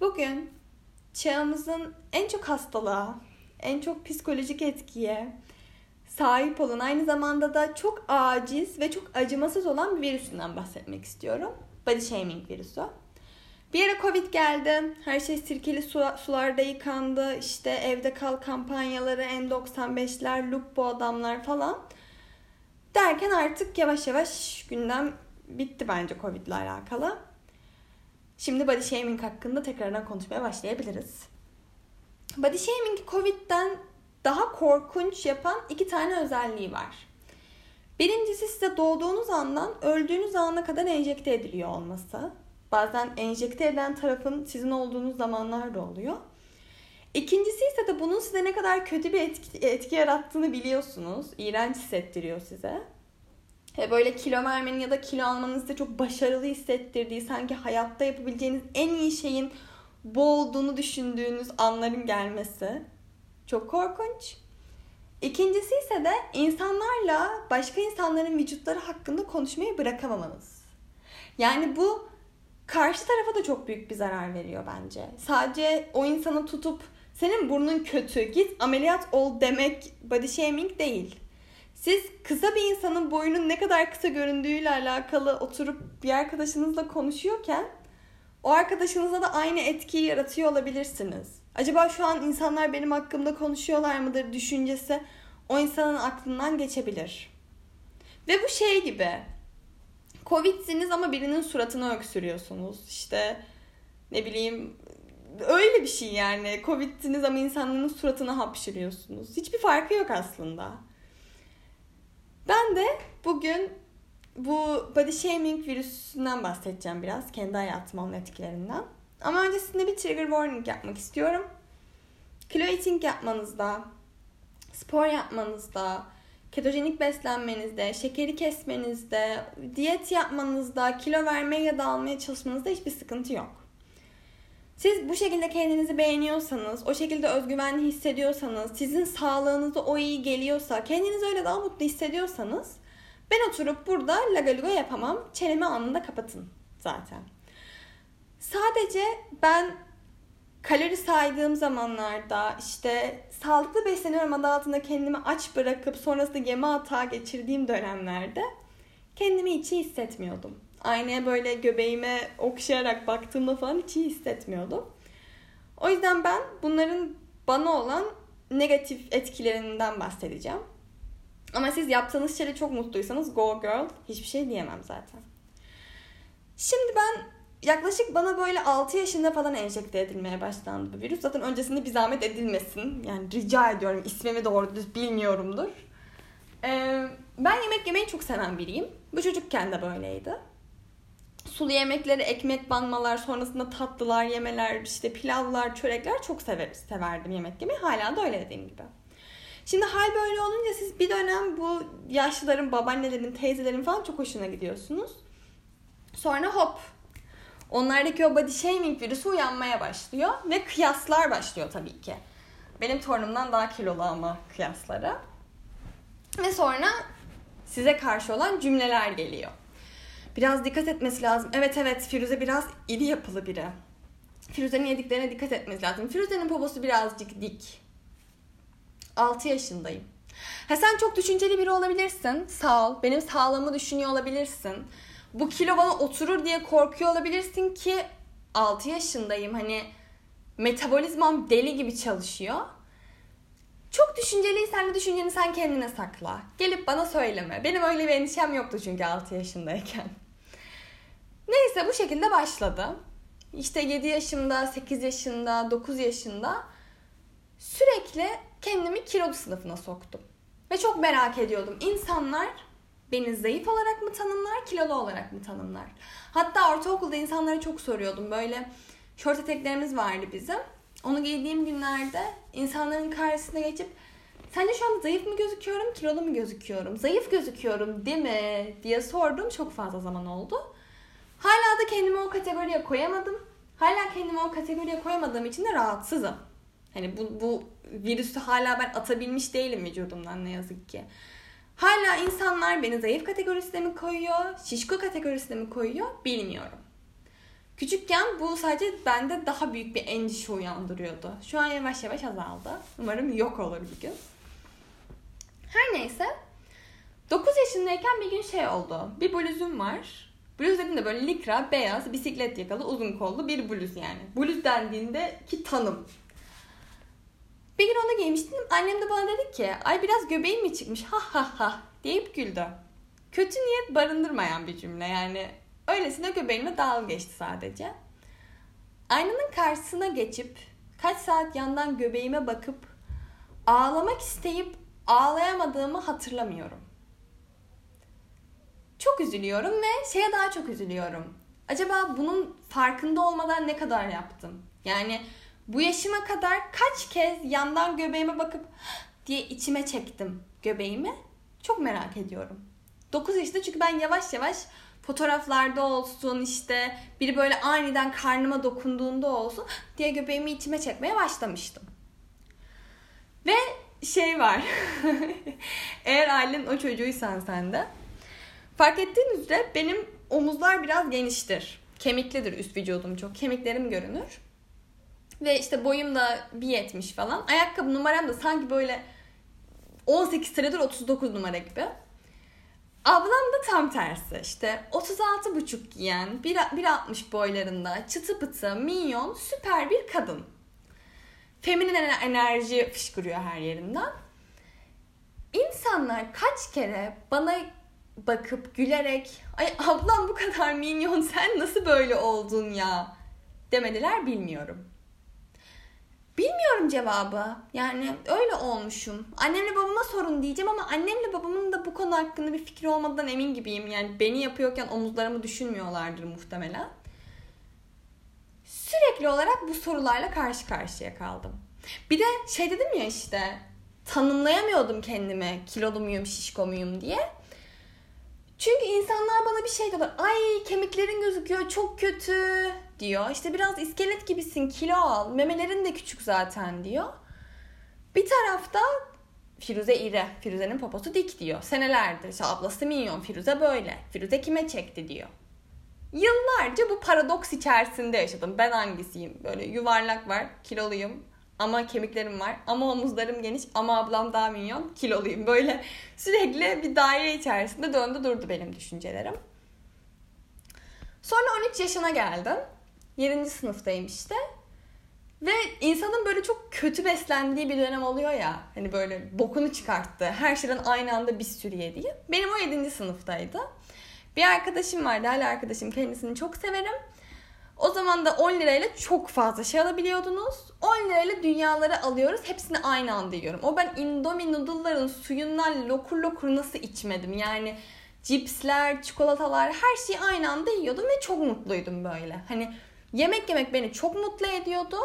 Bugün çağımızın en çok hastalığa, en çok psikolojik etkiye sahip olan aynı zamanda da çok aciz ve çok acımasız olan bir virüsünden bahsetmek istiyorum. Body shaming virüsü. Bir ara Covid geldi. Her şey sirkeli su, sularda yıkandı. İşte evde kal kampanyaları, N95'ler, Lupo adamlar falan. Derken artık yavaş yavaş gündem bitti bence Covid ile alakalı. Şimdi body shaming hakkında tekrardan konuşmaya başlayabiliriz. Body shaming Covid'den daha korkunç yapan iki tane özelliği var. Birincisi size doğduğunuz andan öldüğünüz ana kadar enjekte ediliyor olması. Bazen enjekte eden tarafın sizin olduğunuz zamanlar da oluyor. İkincisi ise de bunun size ne kadar kötü bir etki, etki yarattığını biliyorsunuz. İğrenç hissettiriyor size. Ve böyle kilo vermenin ya da kilo almanın size çok başarılı hissettirdiği, sanki hayatta yapabileceğiniz en iyi şeyin bu olduğunu düşündüğünüz anların gelmesi. Çok korkunç. İkincisi ise de insanlarla başka insanların vücutları hakkında konuşmayı bırakamamanız. Yani bu karşı tarafa da çok büyük bir zarar veriyor bence. Sadece o insanı tutup senin burnun kötü git ameliyat ol demek body shaming değil. Siz kısa bir insanın boyunun ne kadar kısa göründüğüyle alakalı oturup bir arkadaşınızla konuşuyorken o arkadaşınıza da aynı etkiyi yaratıyor olabilirsiniz. Acaba şu an insanlar benim hakkımda konuşuyorlar mıdır düşüncesi o insanın aklından geçebilir. Ve bu şey gibi. Covid'siniz ama birinin suratını öksürüyorsunuz. İşte ne bileyim öyle bir şey yani. Covid'siniz ama insanların suratını hapşırıyorsunuz. Hiçbir farkı yok aslında. Ben de bugün bu body shaming virüsünden bahsedeceğim biraz. Kendi hayatıma onun etkilerinden. Ama öncesinde bir trigger warning yapmak istiyorum. Kilo eating yapmanızda, spor yapmanızda, ketojenik beslenmenizde, şekeri kesmenizde, diyet yapmanızda, kilo vermeye ya da almaya çalışmanızda hiçbir sıkıntı yok. Siz bu şekilde kendinizi beğeniyorsanız, o şekilde özgüvenli hissediyorsanız, sizin sağlığınıza o iyi geliyorsa, kendinizi öyle daha mutlu hissediyorsanız ben oturup burada lagaluga yapamam. Çenemi anında kapatın zaten. Sadece ben kalori saydığım zamanlarda işte sağlıklı besleniyorum adı altında kendimi aç bırakıp sonrasında yeme hata geçirdiğim dönemlerde kendimi hiç iyi hissetmiyordum. Aynaya böyle göbeğime okşayarak baktığımda falan hiç iyi hissetmiyordum. O yüzden ben bunların bana olan negatif etkilerinden bahsedeceğim. Ama siz yaptığınız şeyle çok mutluysanız go girl hiçbir şey diyemem zaten. Şimdi ben yaklaşık bana böyle 6 yaşında falan enjekte edilmeye başlandı bu virüs. Zaten öncesinde bir zahmet edilmesin. Yani rica ediyorum ismimi doğru düz bilmiyorumdur. Ee, ben yemek yemeyi çok seven biriyim. Bu çocukken de böyleydi. Sulu yemekleri, ekmek banmalar, sonrasında tatlılar, yemeler, işte pilavlar, çörekler çok sever, severdim yemek yemeyi. Hala da öyle dediğim gibi. Şimdi hal böyle olunca siz bir dönem bu yaşlıların, babaannelerin, teyzelerin falan çok hoşuna gidiyorsunuz. Sonra hop onlardaki o body shaming virüsü uyanmaya başlıyor ve kıyaslar başlıyor tabii ki. Benim torunumdan daha kilolu ama kıyaslara. Ve sonra size karşı olan cümleler geliyor. Biraz dikkat etmesi lazım. Evet evet Firuze biraz iri yapılı biri. Firuze'nin yediklerine dikkat etmesi lazım. Firuze'nin poposu birazcık dik. 6 yaşındayım. Ha sen çok düşünceli biri olabilirsin. Sağ ol. Benim sağlığımı düşünüyor olabilirsin. Bu kilo bana oturur diye korkuyor olabilirsin ki 6 yaşındayım. Hani metabolizmam deli gibi çalışıyor. Çok düşünceliysen de düşünceni sen kendine sakla. Gelip bana söyleme. Benim öyle bir endişem yoktu çünkü 6 yaşındayken. Neyse bu şekilde başladı. İşte 7 yaşında, 8 yaşında, 9 yaşında sürekli kendimi kilolu sınıfına soktum. Ve çok merak ediyordum. İnsanlar beni zayıf olarak mı tanımlar, kilolu olarak mı tanımlar? Hatta ortaokulda insanlara çok soruyordum. Böyle şort eteklerimiz vardı bizim. Onu giydiğim günlerde insanların karşısına geçip sence şu an zayıf mı gözüküyorum, kilolu mu gözüküyorum? Zayıf gözüküyorum değil mi? diye sordum. Çok fazla zaman oldu. Hala da kendimi o kategoriye koyamadım. Hala kendimi o kategoriye koyamadığım için de rahatsızım. Hani bu, bu virüsü hala ben atabilmiş değilim vücudumdan ne yazık ki. Hala insanlar beni zayıf kategorisine mi koyuyor, şişko kategorisine mi koyuyor bilmiyorum. Küçükken bu sadece bende daha büyük bir endişe uyandırıyordu. Şu an yavaş yavaş azaldı. Umarım yok olur bir gün. Her neyse. 9 yaşındayken bir gün şey oldu. Bir bluzum var. Bluz dediğimde böyle likra, beyaz, bisiklet yakalı, uzun kollu bir bluz yani. Bluz dendiğinde ki tanım. Bir gün onu giymiştim. Annem de bana dedi ki ay biraz göbeğim mi çıkmış ha ha ha deyip güldü. Kötü niyet barındırmayan bir cümle yani. Öylesine göbeğimle dalga geçti sadece. Aynanın karşısına geçip kaç saat yandan göbeğime bakıp ağlamak isteyip ağlayamadığımı hatırlamıyorum. Çok üzülüyorum ve şeye daha çok üzülüyorum. Acaba bunun farkında olmadan ne kadar yaptım? Yani bu yaşıma kadar kaç kez yandan göbeğime bakıp diye içime çektim göbeğimi? Çok merak ediyorum. 9 yaşında çünkü ben yavaş yavaş fotoğraflarda olsun işte biri böyle aniden karnıma dokunduğunda olsun diye göbeğimi içime çekmeye başlamıştım. Ve şey var. Eğer ailen o çocuğuysan sen de fark ettiğin üzere benim omuzlar biraz geniştir. Kemiklidir üst vücudum çok. Kemiklerim görünür. Ve işte boyum da 1.70 falan. Ayakkabı numaram da sanki böyle 18 senedir 39 numara gibi. Ablam da tam tersi işte 36,5 giyen 1.60 boylarında çıtı pıtı minyon süper bir kadın. Feminin enerji fışkırıyor her yerinden. İnsanlar kaç kere bana bakıp gülerek ay ablam bu kadar minyon sen nasıl böyle oldun ya demediler bilmiyorum. Bilmiyorum cevabı. Yani öyle olmuşum. Annemle babama sorun diyeceğim ama annemle babamın da bu konu hakkında bir fikri olmadan emin gibiyim. Yani beni yapıyorken omuzlarımı düşünmüyorlardır muhtemelen. Sürekli olarak bu sorularla karşı karşıya kaldım. Bir de şey dedim ya işte tanımlayamıyordum kendimi kilolu muyum şişko muyum diye. Çünkü insanlar bana bir şey diyorlar. Ay kemiklerin gözüküyor çok kötü diyor. İşte biraz iskelet gibisin kilo al. Memelerin de küçük zaten diyor. Bir tarafta Firuze iri. Firuze'nin poposu dik diyor. Senelerdir işte ablası minyon. Firuze böyle. Firuze kime çekti diyor. Yıllarca bu paradoks içerisinde yaşadım. Ben hangisiyim? Böyle yuvarlak var, kiloluyum ama kemiklerim var ama omuzlarım geniş ama ablam daha minyon kiloluyum. Böyle sürekli bir daire içerisinde döndü durdu benim düşüncelerim. Sonra 13 yaşına geldim. 7. sınıftayım işte. Ve insanın böyle çok kötü beslendiği bir dönem oluyor ya. Hani böyle bokunu çıkarttı. Her şeyden aynı anda bir sürü yediği. Benim o 7. sınıftaydı. Bir arkadaşım vardı. Hala arkadaşım. Kendisini çok severim. O zaman da 10 lirayla çok fazla şey alabiliyordunuz. 10 lirayla dünyaları alıyoruz. Hepsini aynı anda yiyorum. O ben Indomie noodle'ların suyundan lokur lokur nasıl içmedim. Yani cipsler, çikolatalar her şeyi aynı anda yiyordum ve çok mutluydum böyle. Hani yemek yemek beni çok mutlu ediyordu.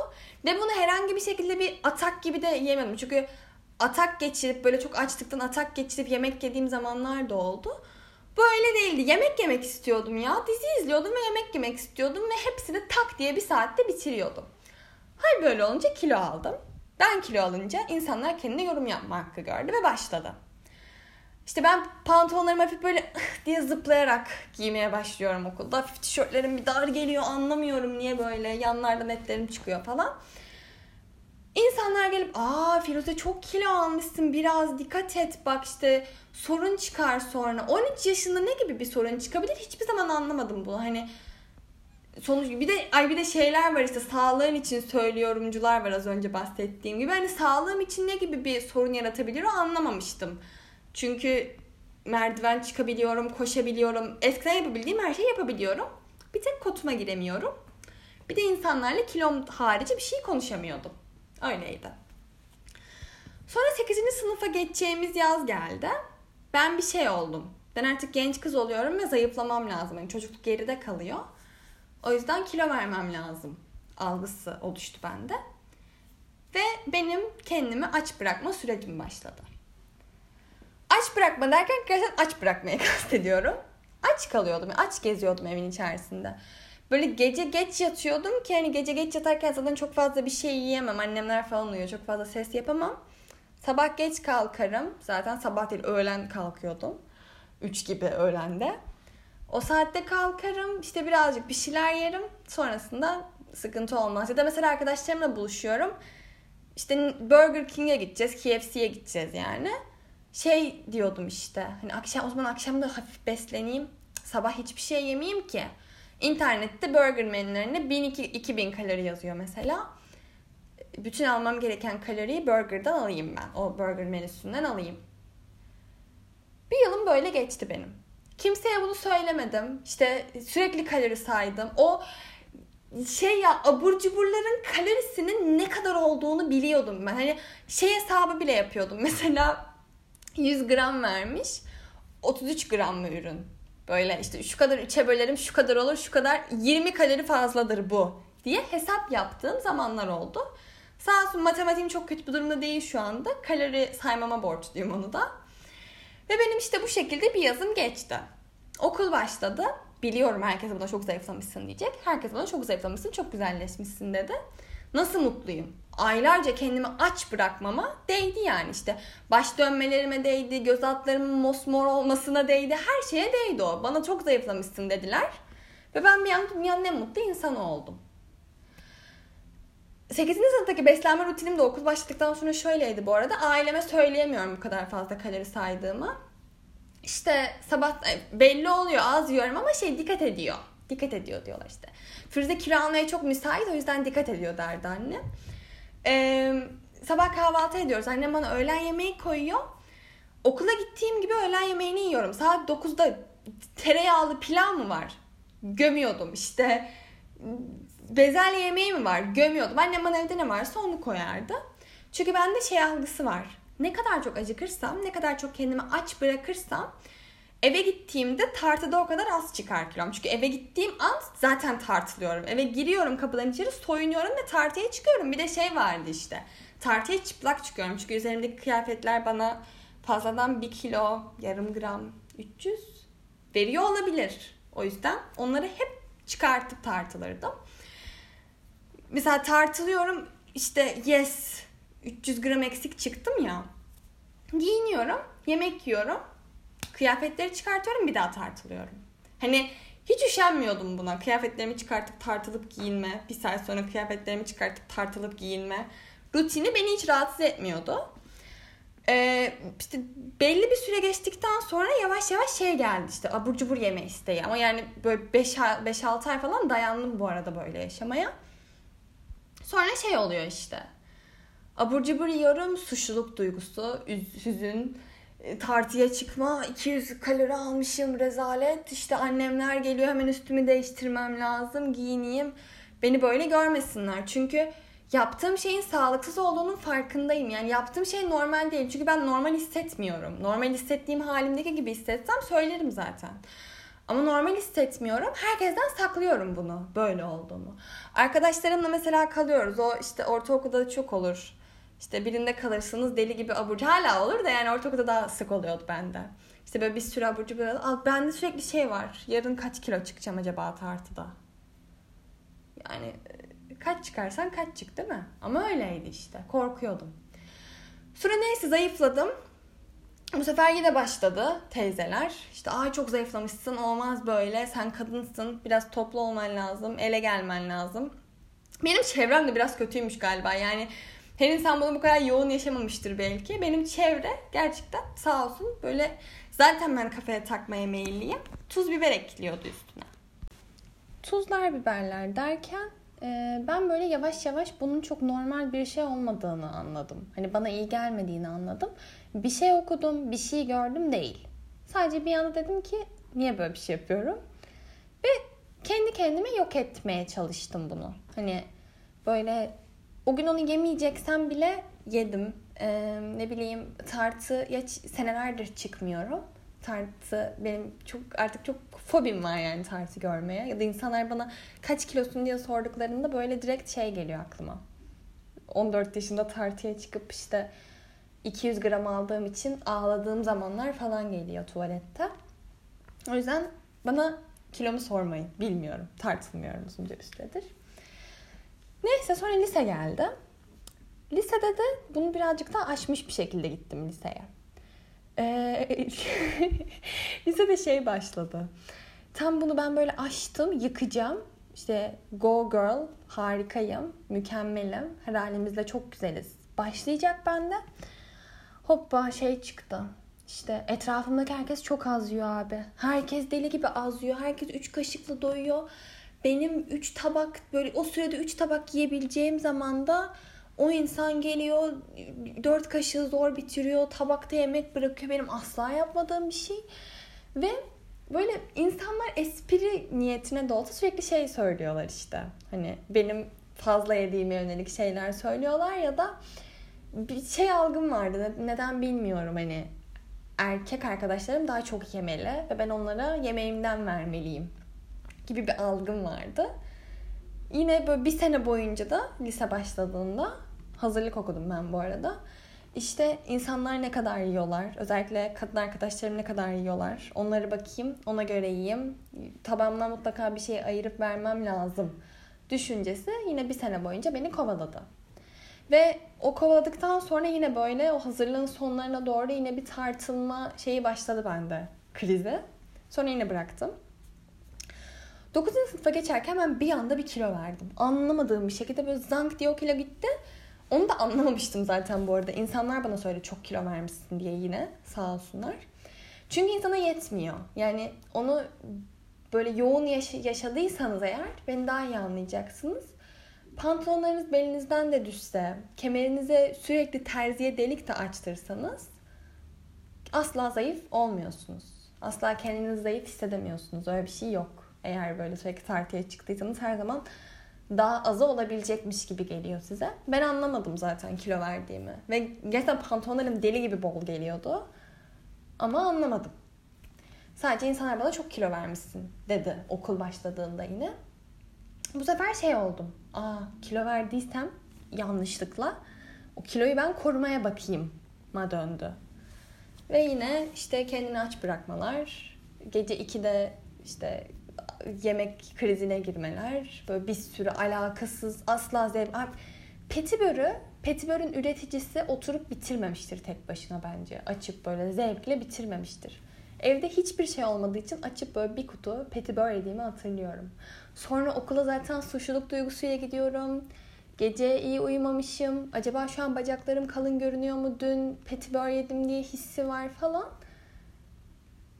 Ve bunu herhangi bir şekilde bir atak gibi de yemedim. Çünkü atak geçirip böyle çok açlıktan atak geçirip yemek yediğim zamanlar da oldu. Böyle değildi. Yemek yemek istiyordum ya. Dizi izliyordum ve yemek yemek istiyordum ve hepsini tak diye bir saatte bitiriyordum. Hal böyle olunca kilo aldım. Ben kilo alınca insanlar kendine yorum yapma hakkı gördü ve başladı. İşte ben pantolonlarımı hafif böyle diye zıplayarak giymeye başlıyorum okulda. Hafif tişörtlerim bir dar geliyor anlamıyorum niye böyle yanlardan etlerim çıkıyor falan. İnsanlar gelip aa Firuze çok kilo almışsın biraz dikkat et bak işte sorun çıkar sonra. 13 yaşında ne gibi bir sorun çıkabilir hiçbir zaman anlamadım bunu. Hani sonuç bir de ay bir de şeyler var işte sağlığın için söylüyorumcular var az önce bahsettiğim gibi. Hani sağlığım için ne gibi bir sorun yaratabilir o anlamamıştım. Çünkü merdiven çıkabiliyorum, koşabiliyorum. Eskiden yapabildiğim her şeyi yapabiliyorum. Bir tek kotuma giremiyorum. Bir de insanlarla kilom harici bir şey konuşamıyordum. Öyleydi. Sonra 8. sınıfa geçeceğimiz yaz geldi. Ben bir şey oldum. Ben artık genç kız oluyorum ve zayıflamam lazım. Yani çocukluk geride kalıyor. O yüzden kilo vermem lazım algısı oluştu bende. Ve benim kendimi aç bırakma sürecim başladı. Aç bırakma derken gerçekten aç bırakmaya kastediyorum. Aç kalıyordum, aç geziyordum evin içerisinde. Böyle gece geç yatıyordum ki hani gece geç yatarken zaten çok fazla bir şey yiyemem. Annemler falan uyuyor. Çok fazla ses yapamam. Sabah geç kalkarım. Zaten sabah değil öğlen kalkıyordum. 3 gibi öğlende. O saatte kalkarım işte birazcık bir şeyler yerim sonrasında sıkıntı olmaz. Ya da mesela arkadaşlarımla buluşuyorum. İşte Burger King'e gideceğiz, KFC'ye gideceğiz yani. Şey diyordum işte. Hani akşam o zaman akşam da hafif besleneyim. Sabah hiçbir şey yemeyeyim ki. İnternette burger menülerine 1000-2000 kalori yazıyor mesela. Bütün almam gereken kaloriyi burgerdan alayım ben. O burger menüsünden alayım. Bir yılım böyle geçti benim. Kimseye bunu söylemedim. İşte sürekli kalori saydım. O şey ya abur cuburların kalorisinin ne kadar olduğunu biliyordum ben. Hani şey hesabı bile yapıyordum. Mesela 100 gram vermiş. 33 gram mı ürün? Böyle işte şu kadar üçe bölerim şu kadar olur şu kadar 20 kalori fazladır bu diye hesap yaptığım zamanlar oldu. Sağ olsun matematiğim çok kötü bir durumda değil şu anda. Kalori saymama borçluyum onu da. Ve benim işte bu şekilde bir yazım geçti. Okul başladı. Biliyorum herkes buna çok zayıflamışsın diyecek. Herkes bana çok zayıflamışsın, çok güzelleşmişsin dedi. Nasıl mutluyum? Aylarca kendimi aç bırakmama değdi yani işte. Baş dönmelerime değdi, göz altlarımın mosmor olmasına değdi. Her şeye değdi o. Bana çok zayıflamışsın dediler. Ve ben bir an dünyanın en mutlu insanı oldum. 8. sınıftaki beslenme rutinim de okul başladıktan sonra şöyleydi bu arada. Aileme söyleyemiyorum bu kadar fazla kalori saydığımı. İşte sabah e, belli oluyor az yiyorum ama şey dikkat ediyor. Dikkat ediyor diyorlar işte. Firuze kilo almaya çok müsait o yüzden dikkat ediyor derdi anne. Ee, sabah kahvaltı ediyoruz. Annem bana öğlen yemeği koyuyor. Okula gittiğim gibi öğlen yemeğini yiyorum. Saat 9'da tereyağlı pilav mı var? Gömüyordum işte. Bezelye yemeği mi var? Gömüyordum. Annem bana evde ne varsa onu koyardı. Çünkü bende şey algısı var. Ne kadar çok acıkırsam, ne kadar çok kendimi aç bırakırsam eve gittiğimde tartıda o kadar az çıkar kilom. Çünkü eve gittiğim an zaten tartılıyorum. Eve giriyorum kapıdan içeri soyunuyorum ve tartıya çıkıyorum. Bir de şey vardı işte. Tartıya çıplak çıkıyorum. Çünkü üzerimdeki kıyafetler bana fazladan 1 kilo, yarım gram, 300 veriyor olabilir. O yüzden onları hep çıkartıp tartılırdım. Mesela tartılıyorum işte yes 300 gram eksik çıktım ya. Giyiniyorum, yemek yiyorum. Kıyafetleri çıkartıyorum bir daha tartılıyorum. Hani hiç üşenmiyordum buna. Kıyafetlerimi çıkartıp tartılıp giyinme. Bir saat sonra kıyafetlerimi çıkartıp tartılıp giyinme. Rutini beni hiç rahatsız etmiyordu. Ee, işte belli bir süre geçtikten sonra yavaş yavaş şey geldi işte abur cubur yeme isteği. Ama yani böyle 5-6 ay falan dayandım bu arada böyle yaşamaya. Sonra şey oluyor işte Abur cubur yiyorum. Suçluluk duygusu, e, tartıya çıkma, 200 kalori almışım, rezalet. İşte annemler geliyor hemen üstümü değiştirmem lazım, giyineyim. Beni böyle görmesinler. Çünkü yaptığım şeyin sağlıksız olduğunun farkındayım. Yani yaptığım şey normal değil. Çünkü ben normal hissetmiyorum. Normal hissettiğim halimdeki gibi hissetsem söylerim zaten. Ama normal hissetmiyorum. Herkesten saklıyorum bunu. Böyle olduğumu. Arkadaşlarımla mesela kalıyoruz. O işte ortaokulda da çok olur. İşte birinde kalırsınız deli gibi abur hala olur da yani ortaokulda daha sık oluyordu bende. İşte böyle bir sürü abur cubur al. Bende sürekli şey var. Yarın kaç kilo çıkacağım acaba tartıda? Yani e, kaç çıkarsan kaç çık değil mi? Ama öyleydi işte. Korkuyordum. Sonra neyse zayıfladım. Bu sefer yine başladı teyzeler. İşte ay çok zayıflamışsın olmaz böyle sen kadınsın biraz toplu olman lazım ele gelmen lazım. Benim çevrem de biraz kötüymüş galiba yani her insan bunu bu kadar yoğun yaşamamıştır belki. Benim çevre gerçekten sağ olsun böyle zaten ben kafaya takmaya meyilliyim. Tuz biber ekliyordu üstüne. Tuzlar biberler derken e, ben böyle yavaş yavaş bunun çok normal bir şey olmadığını anladım. Hani bana iyi gelmediğini anladım. Bir şey okudum, bir şey gördüm değil. Sadece bir anda dedim ki niye böyle bir şey yapıyorum? Ve kendi kendime yok etmeye çalıştım bunu. Hani böyle o gün onu yemeyeceksem bile yedim. Ee, ne bileyim tartı ya senelerdir çıkmıyorum. Tartı benim çok artık çok fobim var yani tartı görmeye. Ya da insanlar bana kaç kilosun diye sorduklarında böyle direkt şey geliyor aklıma. 14 yaşında tartıya çıkıp işte 200 gram aldığım için ağladığım zamanlar falan geliyor tuvalette. O yüzden bana kilomu sormayın. Bilmiyorum. Tartılmıyorum uzunca üsttedir. Neyse sonra lise geldi. Lisede de bunu birazcık daha aşmış bir şekilde gittim liseye. Ee, lisede şey başladı. Tam bunu ben böyle açtım, yıkacağım. İşte go girl, harikayım, mükemmelim, her halimizde çok güzeliz. Başlayacak bende. Hoppa şey çıktı. İşte etrafımdaki herkes çok az yiyor abi. Herkes deli gibi az yiyor. Herkes üç kaşıkla doyuyor. Benim üç tabak böyle o sürede üç tabak yiyebileceğim zamanda o insan geliyor dört kaşığı zor bitiriyor. Tabakta yemek bırakıyor. Benim asla yapmadığım bir şey. Ve böyle insanlar espri niyetine de olsa sürekli şey söylüyorlar işte. Hani benim fazla yediğime yönelik şeyler söylüyorlar ya da bir şey algım vardı. Neden bilmiyorum hani erkek arkadaşlarım daha çok yemeli ve ben onlara yemeğimden vermeliyim gibi bir algım vardı. Yine böyle bir sene boyunca da lise başladığında hazırlık okudum ben bu arada. İşte insanlar ne kadar yiyorlar, özellikle kadın arkadaşlarım ne kadar yiyorlar. Onları bakayım, ona göre yiyeyim. Tabağımdan mutlaka bir şey ayırıp vermem lazım düşüncesi yine bir sene boyunca beni kovaladı. Ve o kovaladıktan sonra yine böyle o hazırlığın sonlarına doğru yine bir tartılma şeyi başladı bende krizi. Sonra yine bıraktım. 9. sınıfa geçerken ben bir anda bir kilo verdim. Anlamadığım bir şekilde böyle zank diye o kilo gitti. Onu da anlamamıştım zaten bu arada. İnsanlar bana söyledi çok kilo vermişsin diye yine sağ olsunlar. Çünkü insana yetmiyor. Yani onu böyle yoğun yaş- yaşadıysanız eğer beni daha iyi anlayacaksınız. Pantolonlarınız belinizden de düşse, kemerinize sürekli terziye delik de açtırsanız asla zayıf olmuyorsunuz. Asla kendinizi zayıf hissedemiyorsunuz. Öyle bir şey yok. Eğer böyle sürekli tartıya çıktıysanız her zaman daha azı olabilecekmiş gibi geliyor size. Ben anlamadım zaten kilo verdiğimi. Ve gerçekten pantolonlarım deli gibi bol geliyordu. Ama anlamadım. Sadece insanlar bana çok kilo vermişsin dedi okul başladığında yine. Bu sefer şey oldum. Aa kilo verdiysem yanlışlıkla o kiloyu ben korumaya bakayım ma döndü. Ve yine işte kendini aç bırakmalar. Gece 2'de işte yemek krizine girmeler. Böyle bir sürü alakasız asla zevk. Petibörü, petibörün üreticisi oturup bitirmemiştir tek başına bence. Açıp böyle zevkle bitirmemiştir. Evde hiçbir şey olmadığı için açıp böyle bir kutu petibör yediğimi hatırlıyorum. Sonra okula zaten suçluluk duygusuyla gidiyorum. Gece iyi uyumamışım. Acaba şu an bacaklarım kalın görünüyor mu? Dün petibör yedim diye hissi var falan.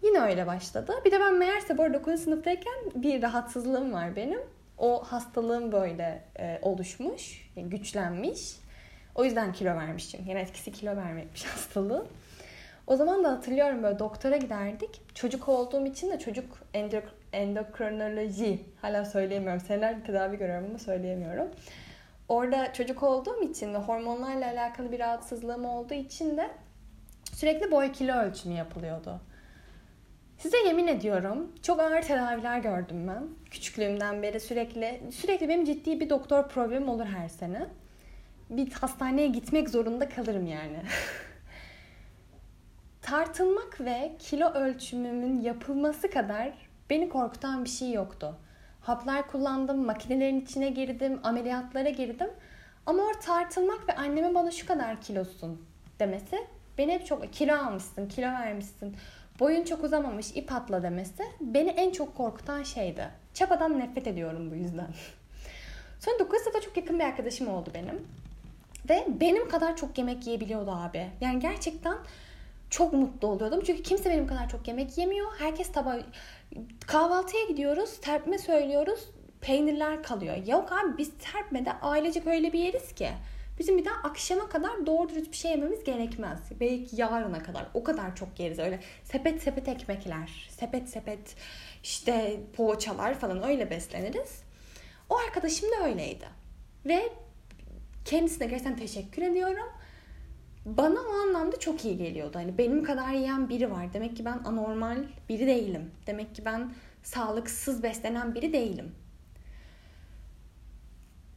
Yine öyle başladı. Bir de ben meğerse bu arada 9. sınıftayken bir rahatsızlığım var benim. O hastalığım böyle e, oluşmuş, yani güçlenmiş. O yüzden kilo vermişim. Yani etkisi kilo vermekmiş hastalığı. O zaman da hatırlıyorum böyle doktora giderdik. Çocuk olduğum için de çocuk endok endokrinoloji hala söyleyemiyorum. Senelerdir tedavi görüyorum ama söyleyemiyorum. Orada çocuk olduğum için ve hormonlarla alakalı bir rahatsızlığım olduğu için de sürekli boy kilo ölçümü yapılıyordu. Size yemin ediyorum çok ağır tedaviler gördüm ben. Küçüklüğümden beri sürekli sürekli benim ciddi bir doktor problemim olur her sene. Bir hastaneye gitmek zorunda kalırım yani. Tartılmak ve kilo ölçümümün yapılması kadar beni korkutan bir şey yoktu. Haplar kullandım, makinelerin içine girdim, ameliyatlara girdim. Ama orada tartılmak ve annemin bana şu kadar kilosun demesi beni hep çok kilo almışsın, kilo vermişsin, boyun çok uzamamış, ip atla demesi beni en çok korkutan şeydi. Çapadan nefret ediyorum bu yüzden. Sonra 9 sınıfta çok yakın bir arkadaşım oldu benim. Ve benim kadar çok yemek yiyebiliyordu abi. Yani gerçekten çok mutlu oluyordum. Çünkü kimse benim kadar çok yemek yemiyor. Herkes tabağı... Kahvaltıya gidiyoruz, terpme söylüyoruz, peynirler kalıyor. Yok abi biz terpmede ailecek öyle bir yeriz ki. Bizim bir daha akşama kadar doğru dürüst bir şey yememiz gerekmez. Belki yarına kadar. O kadar çok yeriz öyle. Sepet sepet ekmekler, sepet sepet işte poğaçalar falan öyle besleniriz. O arkadaşım da öyleydi. Ve kendisine gerçekten teşekkür ediyorum bana o anlamda çok iyi geliyordu. Hani benim kadar yiyen biri var. Demek ki ben anormal biri değilim. Demek ki ben sağlıksız beslenen biri değilim.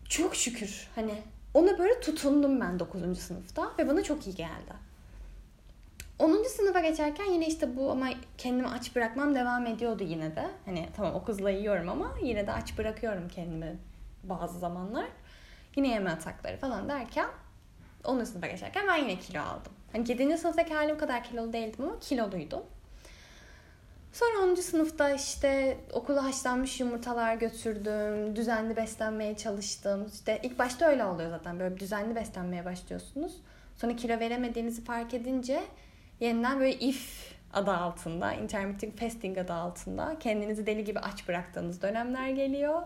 Çok şükür hani ona böyle tutundum ben 9. sınıfta ve bana çok iyi geldi. 10. sınıfa geçerken yine işte bu ama kendimi aç bırakmam devam ediyordu yine de. Hani tamam o kızla yiyorum ama yine de aç bırakıyorum kendimi bazı zamanlar. Yine yeme atakları falan derken 10. sınıfa geçerken ben yine kilo aldım. Hani 7. sınıftaki halim kadar kilolu değildim ama kiloluydum. Sonra 10. sınıfta işte okula haşlanmış yumurtalar götürdüm. Düzenli beslenmeye çalıştım. İşte ilk başta öyle oluyor zaten. Böyle düzenli beslenmeye başlıyorsunuz. Sonra kilo veremediğinizi fark edince yeniden böyle if adı altında, intermittent fasting adı altında kendinizi deli gibi aç bıraktığınız dönemler geliyor.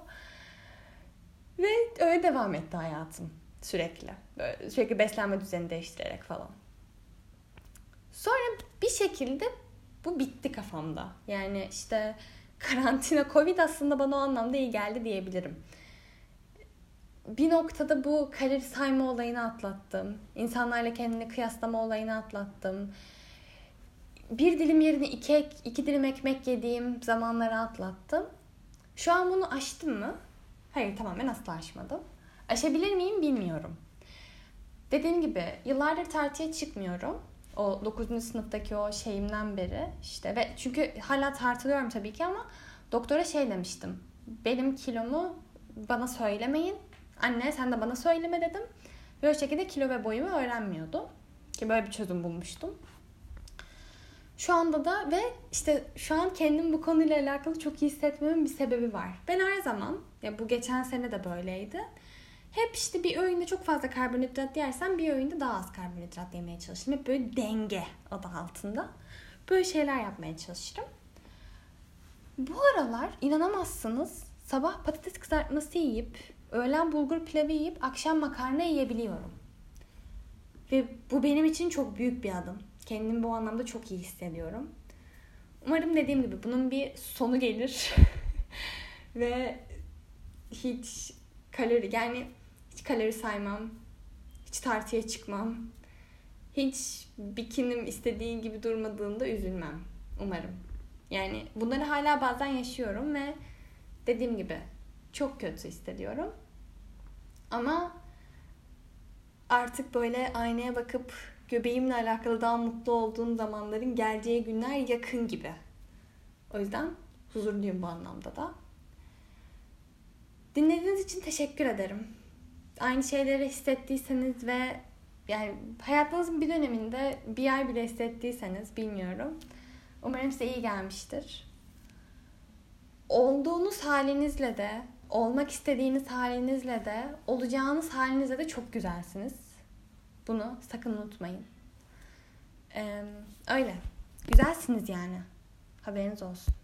Ve öyle devam etti hayatım sürekli. Böyle sürekli beslenme düzeni değiştirerek falan. Sonra bir şekilde bu bitti kafamda. Yani işte karantina, covid aslında bana o anlamda iyi geldi diyebilirim. Bir noktada bu kalori sayma olayını atlattım. İnsanlarla kendini kıyaslama olayını atlattım. Bir dilim yerine iki, iki dilim ekmek yediğim zamanları atlattım. Şu an bunu aştım mı? Hayır tamamen asla aşmadım. Aşabilir miyim bilmiyorum. Dediğim gibi yıllardır tartıya çıkmıyorum. O 9. sınıftaki o şeyimden beri işte ve çünkü hala tartılıyorum tabii ki ama doktora şey demiştim. Benim kilomu bana söylemeyin. Anne sen de bana söyleme dedim. Ve o şekilde kilo ve boyumu öğrenmiyordum. Ki böyle bir çözüm bulmuştum. Şu anda da ve işte şu an kendim bu konuyla alakalı çok iyi hissetmemin bir sebebi var. Ben her zaman, ya bu geçen sene de böyleydi. Hep işte bir öğünde çok fazla karbonhidrat yersem bir öğünde daha az karbonhidrat yemeye çalıştım. Hep böyle denge adı altında. Böyle şeyler yapmaya çalıştım. Bu aralar inanamazsınız sabah patates kızartması yiyip, öğlen bulgur pilavı yiyip akşam makarna yiyebiliyorum. Ve bu benim için çok büyük bir adım. Kendimi bu anlamda çok iyi hissediyorum. Umarım dediğim gibi bunun bir sonu gelir. Ve hiç kalori yani hiç kalori saymam. Hiç tartıya çıkmam. Hiç bikinim istediği gibi durmadığında üzülmem. Umarım. Yani bunları hala bazen yaşıyorum ve dediğim gibi çok kötü hissediyorum. Ama artık böyle aynaya bakıp göbeğimle alakalı daha mutlu olduğum zamanların geleceği günler yakın gibi. O yüzden huzurluyum bu anlamda da. Dinlediğiniz için teşekkür ederim. Aynı şeyleri hissettiyseniz ve yani hayatınızın bir döneminde bir ay bile hissettiyseniz bilmiyorum. Umarım size iyi gelmiştir. Olduğunuz halinizle de, olmak istediğiniz halinizle de, olacağınız halinizle de çok güzelsiniz. Bunu sakın unutmayın. Ee, öyle. Güzelsiniz yani. Haberiniz olsun.